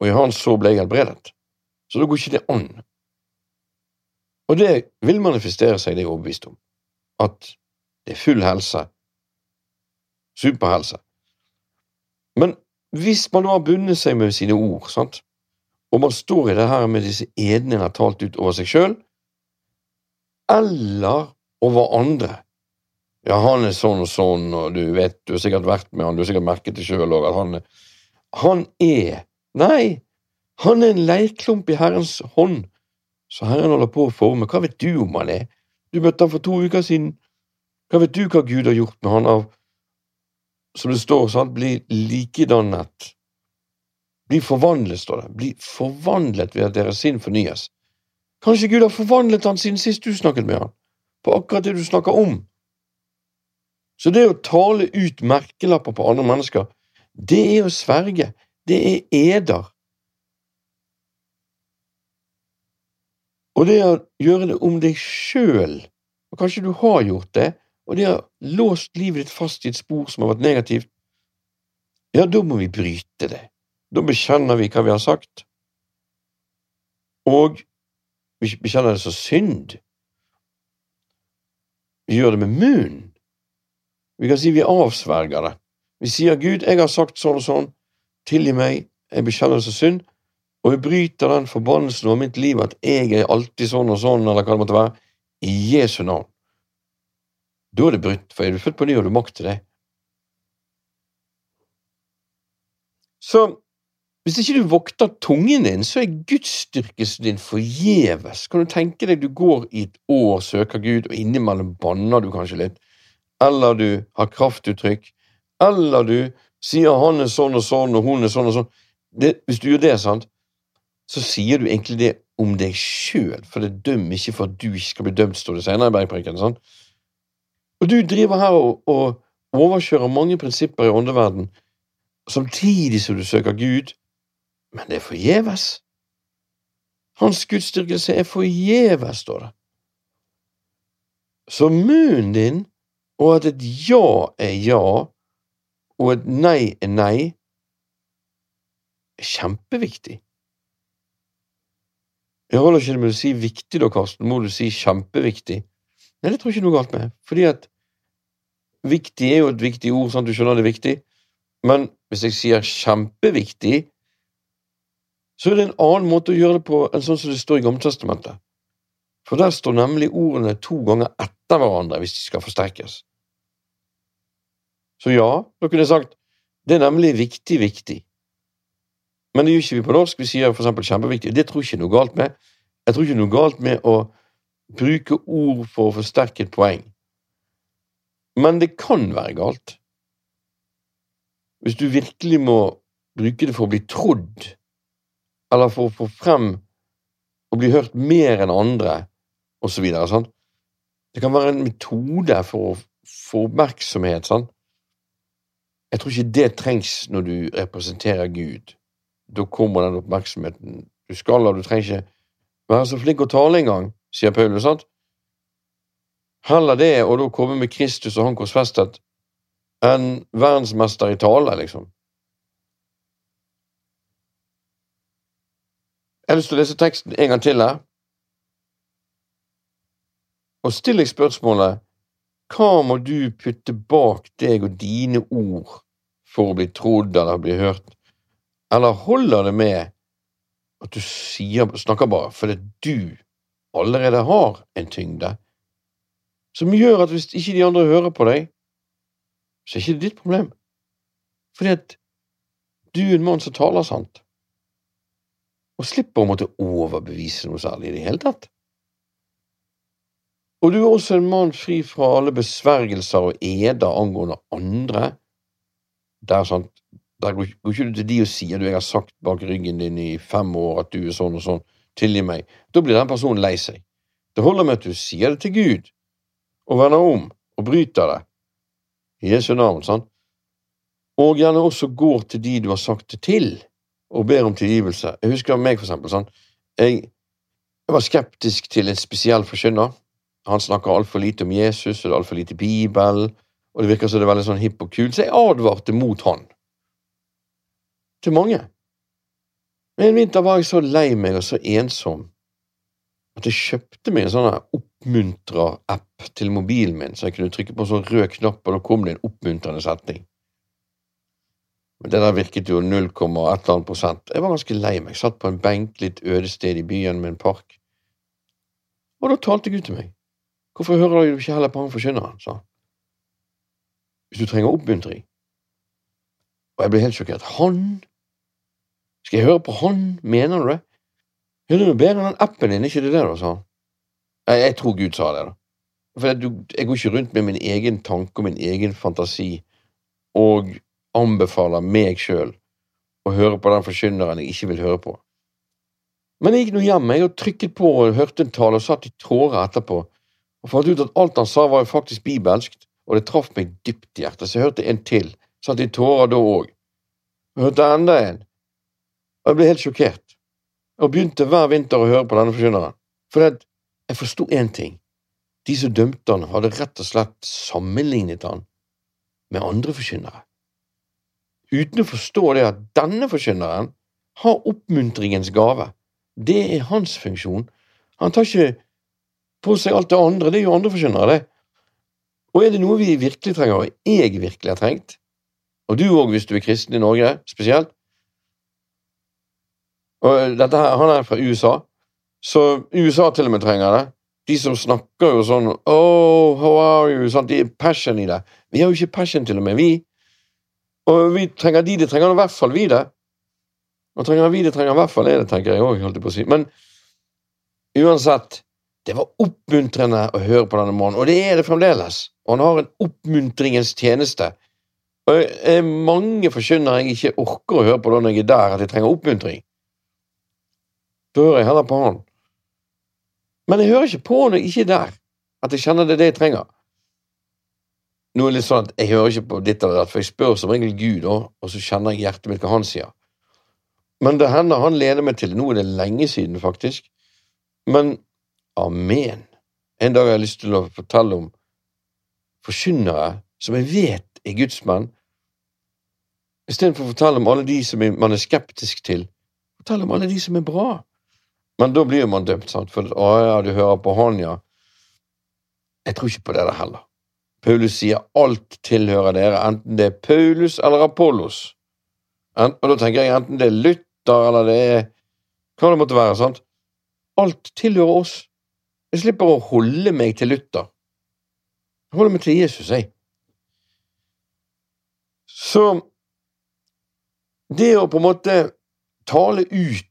Og i hans så ble jeg helbredet. Så da går ikke det an. Og det vil manifestere seg, det er jeg overbevist om. At det er full helse. Superhelse. Men hvis man nå har bundet seg med sine ord, sant? og man står i det her med disse edene en har talt ut over seg sjøl, eller over andre Ja, han er sånn og sånn, og du vet, du har sikkert vært med han, du har sikkert merket det sjøl òg, at han er Han er Nei, han er en leirklump i Herrens hånd, så Herren holder på å forme. Hva vet du om han er? Du møtte han for to uker siden. Hva vet du hva Gud har gjort med han av, som det står, sant, bli likedannet bli forvandlet, står det. Bli forvandlet ved at deres sinn fornyes. Kanskje Gud har forvandlet han siden sist du snakket med han, på akkurat det du snakker om. Så det å tale ut merkelapper på andre mennesker, det er å sverge, det er eder. Og det å gjøre det om deg sjøl, og kanskje du har gjort det, og det har låst livet ditt fast i et spor som har vært negativt, ja, da må vi bryte det. Da bekjenner vi hva vi har sagt, og vi bekjenner det som synd. Vi gjør det med munnen. Vi kan si vi avsverger det. Vi sier Gud, jeg har sagt sånn og sånn, tilgi meg, jeg bekjenner det som synd, og jeg bryter den forbannelsen over mitt liv at jeg er alltid sånn og sånn, eller hva det måtte være, i Jesu navn. Da er det brutt, for er du født på ny, har du makt til det. Så hvis ikke du vokter tungen din, så er gudsdyrkelsen din forgjeves. Kan du tenke deg du går i et år, søker Gud, og innimellom banner du kanskje litt, eller du har kraftuttrykk, eller du sier han er sånn og sånn, og hun er sånn og sånn. Det, hvis du gjør det, sant, så sier du egentlig det om deg sjøl, for det dømmer ikke for at du ikke skal bli dømt, står det senere i bergpreken. Sant? Og du driver her og, og overkjører mange prinsipper i åndeverden, samtidig som du søker Gud, men det er forgjeves. Hans gudsdyrkelse er forgjeves, står det. Så munnen din, og at et ja er ja, og et nei er nei, er kjempeviktig. Jeg holder ikke med å si viktig da, Karsten, må du si kjempeviktig. Nei, det tror jeg ikke noe galt med, fordi at viktig er jo et viktig ord, sånn at du skjønner det er viktig, men hvis jeg sier kjempeviktig, så er det en annen måte å gjøre det på enn sånn som det står i Gammeltestamentet. For der står nemlig ordene to ganger etter hverandre hvis de skal forsterkes. Så ja, da kunne jeg sagt det er nemlig viktig, viktig. Men det gjør ikke vi på norsk. Vi sier for eksempel kjempeviktig. Det tror jeg ikke noe galt med. Jeg tror ikke noe galt med å bruke ord for å forsterke et poeng. Men det kan være galt. Hvis du virkelig må bruke det for å bli trodd, eller for å få frem og bli hørt mer enn andre, osv. Det kan være en metode for å få oppmerksomhet. Sant? Jeg tror ikke det trengs når du representerer Gud da kommer den oppmerksomheten. Du skal og du trenger ikke være så flink å tale engang, sier Paulus, sant? Heller det å da komme med Kristus og han korsfestet enn verdensmester i tale, liksom. Jeg har lyst til å lese teksten en gang til her. Og still deg spørsmålet hva må du putte bak deg og dine ord for å bli trodd eller bli hørt? Eller holder det med at du sier, snakker bare fordi du allerede har en tyngde som gjør at hvis ikke de andre hører på deg, så er ikke det ditt problem, fordi at du er en mann som taler sant, og slipper å måtte overbevise noe særlig i det hele tatt. Og du er også en mann fri fra alle besvergelser og eder angående andre, der sant, der går, ikke du til de og sier du jeg har sagt bak ryggen din i fem år at du er sånn og sånn, tilgi meg. Da blir den personen lei seg. Det holder med at du sier det til Gud, og vender om og bryter det, i Jesu navn, sant? Og gjerne også går til de du har sagt det til, og ber om tilgivelse. Jeg husker meg, for eksempel. Sånn. Jeg, jeg var skeptisk til en spesiell forkynner. Han snakker altfor lite om Jesus, og det er altfor lite Bibel, og det virker som det er veldig sånn hipp og kult, så jeg advarte mot han til mange. Men en vinter var jeg så lei meg og så ensom at jeg kjøpte meg en sånn oppmuntra-app til mobilen min, så jeg kunne trykke på en sånn rød knapp, og da kom det en oppmuntrende setning. Men det der virket jo 0, et eller annet prosent. Jeg var ganske lei meg. Jeg satt på en benk litt øde sted i byen med en park. Og da talte Gud til meg. Hvorfor hører du ikke heller på han forkynneren, sa han. Hvis du trenger oppmuntring. Og jeg ble helt sjokkert. Han skal jeg høre på han, mener du det? Hører du bedre enn den appen din, ikke det det, da, sa han. Jeg, jeg tror Gud sa det, da. For jeg, jeg går ikke rundt med min egen tanke og min egen fantasi og anbefaler meg sjøl å høre på den forkynneren jeg ikke vil høre på. Men jeg gikk nå hjem jeg og trykket på og hørte en tale og satt i tårer etterpå, og fant ut at alt han sa var jo faktisk bibelsk, og det traff meg dypt i hjertet, så jeg hørte en til, satt i tårer da òg. Hørte enda en, og jeg ble helt sjokkert, og begynte hver vinter å høre på denne forkynneren. For jeg forsto én ting. De som dømte han, hadde rett og slett sammenlignet han med andre forkynnere. Uten å forstå det at denne forkynneren har oppmuntringens gave. Det er hans funksjon. Han tar ikke på seg alt det andre, det er jo andre forkynnere, det. Og er det noe vi virkelig trenger, og jeg virkelig har trengt, og du òg hvis du er kristen i Norge spesielt, Og dette her, Han er fra USA, så USA til og med trenger det. De som snakker jo sånn Oh, how are you? Sånn, de er passion i det. Vi har jo ikke passion, til og med, vi. Og vi trenger de, det trenger i hvert fall vi det. Og trenger vi det, trenger i hvert fall det, tenker jeg òg, holdt jeg på å si. Men uansett, det var oppmuntrende å høre på denne mannen, og det er det fremdeles. Og han har en oppmuntringens tjeneste. Og det er mange forkynnere jeg ikke orker å høre på når jeg er der, at jeg trenger oppmuntring. Hører jeg heller på han. Men jeg hører ikke på når jeg ikke er der, at jeg kjenner det er det jeg trenger. Nå er det litt sånn at Jeg hører ikke på ditt eller datt, for jeg spør som regel Gud, og så kjenner jeg hjertet mitt hva han sier. Men det hender han leder meg til. Nå er det lenge siden, faktisk. Men amen. En dag har jeg lyst til å fortelle om forkynnere som jeg vet er gudsmenn, istedenfor å fortelle om alle de som man er skeptisk til. Fortell om alle de som er bra. Men da blir man dømt, sant, for å ja, du hører på han, ja. Jeg tror ikke på det der heller. Paulus sier alt tilhører dere, enten det er Paulus eller Apollos. Og da tenker jeg enten det er Luther eller det er hva det måtte være. sant? Alt tilhører oss. Jeg slipper å holde meg til Luther. Jeg holder meg til Jesus, jeg. Så det å på en måte tale ut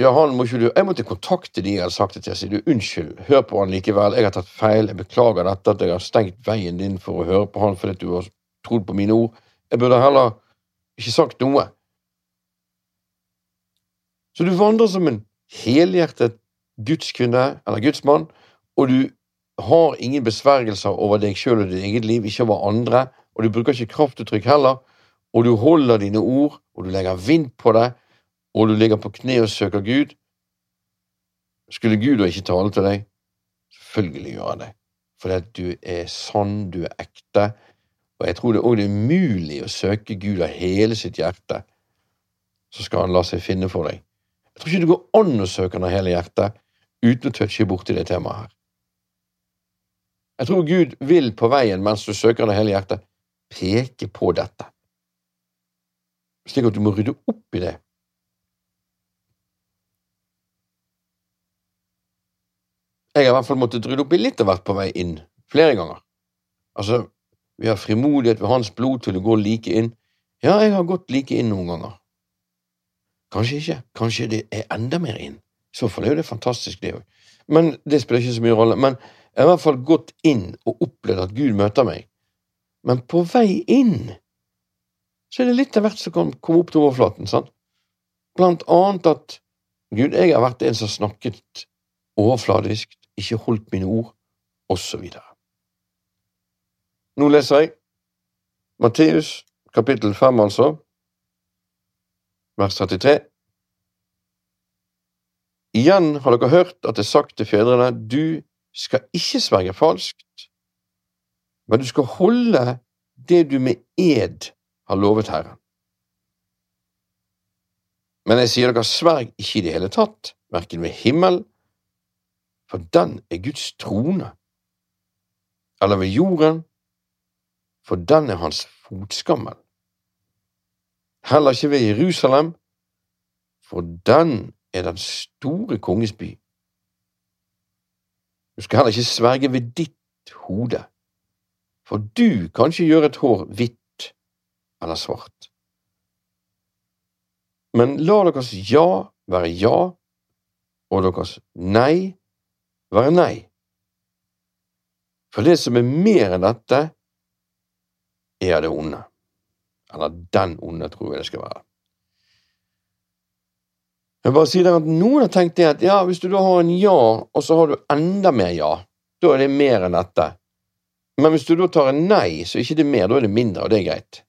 ja, han må ikke du Jeg måtte kontakte de jeg hadde sagt det til, Jeg si du, unnskyld, hør på han likevel, jeg har tatt feil, jeg beklager dette, at jeg har stengt veien din for å høre på han fordi du har trodd på mine ord. Jeg burde heller ikke sagt noe. Så du vandrer som en helhjertet gudskvinne eller gudsmann, og du har ingen besvergelser over deg sjøl og ditt eget liv, ikke over andre, og du bruker ikke kraftuttrykk heller, og du holder dine ord, og du legger vind på det, og du ligger på kne og søker Gud, skulle Gud da ikke tale til deg? Selvfølgelig gjør han det, fordi at du er sann, du er ekte, og jeg tror det òg er umulig å søke Gud av hele sitt hjerte, så skal han la seg finne for deg. Jeg tror ikke det går an å søke han av hele hjertet uten å touche borti det temaet her. Jeg tror Gud vil på veien mens du søker han av hele hjertet, peke på dette, slik at du må rydde opp i det Jeg har i hvert fall måttet rydde opp i litt av hvert på vei inn, flere ganger. Altså, vi har frimodighet ved hans blod til å gå like inn. Ja, jeg har gått like inn noen ganger. Kanskje ikke, kanskje det er enda mer inn. I så fall er jo det fantastisk, det òg. Men det spiller ikke så mye rolle. Men jeg har i hvert fall gått inn og opplevd at Gud møter meg. Men på vei inn så er det litt av hvert som kan komme opp til overflaten, sant? Blant annet at Gud, jeg har vært en som snakket overfladisk, ikke holdt mine ord, osv. Nå leser jeg Matteus kapittel 5, altså, vers 33. Igjen har dere hørt at det er sagt til fedrene, du skal ikke sverge falskt, men du skal holde det du med ed har lovet Herren. Men jeg sier dere, sverg ikke i det hele tatt, verken ved himmel for den er Guds trone, eller ved jorden, for den er hans fotskammel. Heller ikke ved Jerusalem, for den er den store konges by. Du skal heller ikke sverge ved ditt hode, for du kan ikke gjøre et hår hvitt eller svart. Men la deres ja være ja, og deres nei være nei. For det som er mer enn dette, er det onde. Eller den onde, tror jeg det skal være. Jeg bare sier at Noen har tenkt det at ja, hvis du da har en ja, og så har du enda mer ja, da er det mer enn dette. Men hvis du da tar en nei, så er det ikke mer, da er det mindre, og det er greit.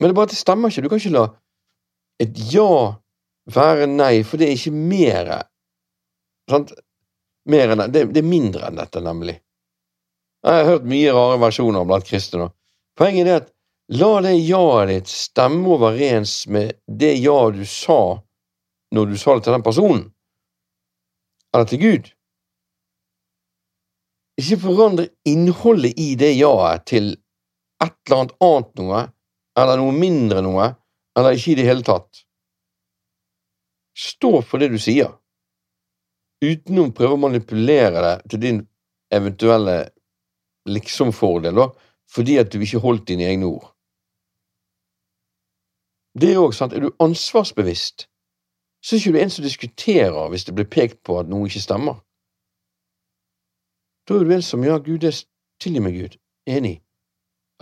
Men det er bare at det stemmer ikke. Du kan ikke la et ja være nei, for det er ikke mer. Sant? Mer enn, det, det er mindre enn dette, nemlig. Jeg har hørt mye rare versjoner blant kristne. Poenget er at la det ja-et ditt stemme overens med det ja du sa når du sa det til den personen, eller til Gud. Ikke forandre innholdet i det ja-et til et eller annet annet noe, eller noe mindre noe, eller ikke i det hele tatt. Stå for det du sier, uten å prøve å manipulere det til din eventuelle liksom-fordel, fordi at du ikke holdt dine egne ord. Det er jo også sant, er du ansvarsbevisst, så er ikke du en som diskuterer hvis det blir pekt på at noe ikke stemmer. Da er du en som ja, Gud, det tilgi meg, Gud, enig.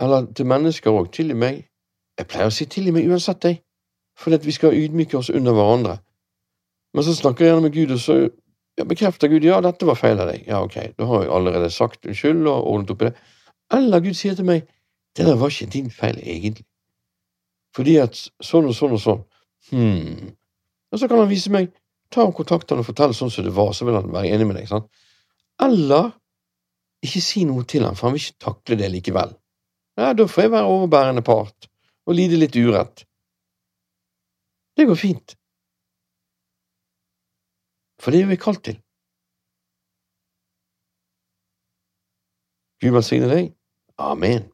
Eller til mennesker òg, tilgi meg. Jeg pleier å si tilgi meg uansett, jeg, fordi at vi skal ydmyke oss under hverandre. Men så snakker jeg gjerne med Gud, og så ja, bekrefter Gud ja, dette var feil av deg. Ja, ok, da har jeg allerede sagt unnskyld og ordnet opp i det. Eller Gud sier til meg det der var ikke din feil, egentlig. Fordi at sånn og sånn og sånn. Hm. Og så kan han vise meg ta kontakt han og fortelle sånn som det var, så vil han være enig med deg. sant? Eller ikke si noe til han, for han vil ikke takle det likevel. Ja, da får jeg være overbærende part og lide litt urett. Det går fint. For det er vi kalt til. Gud velsigne deg. Amen.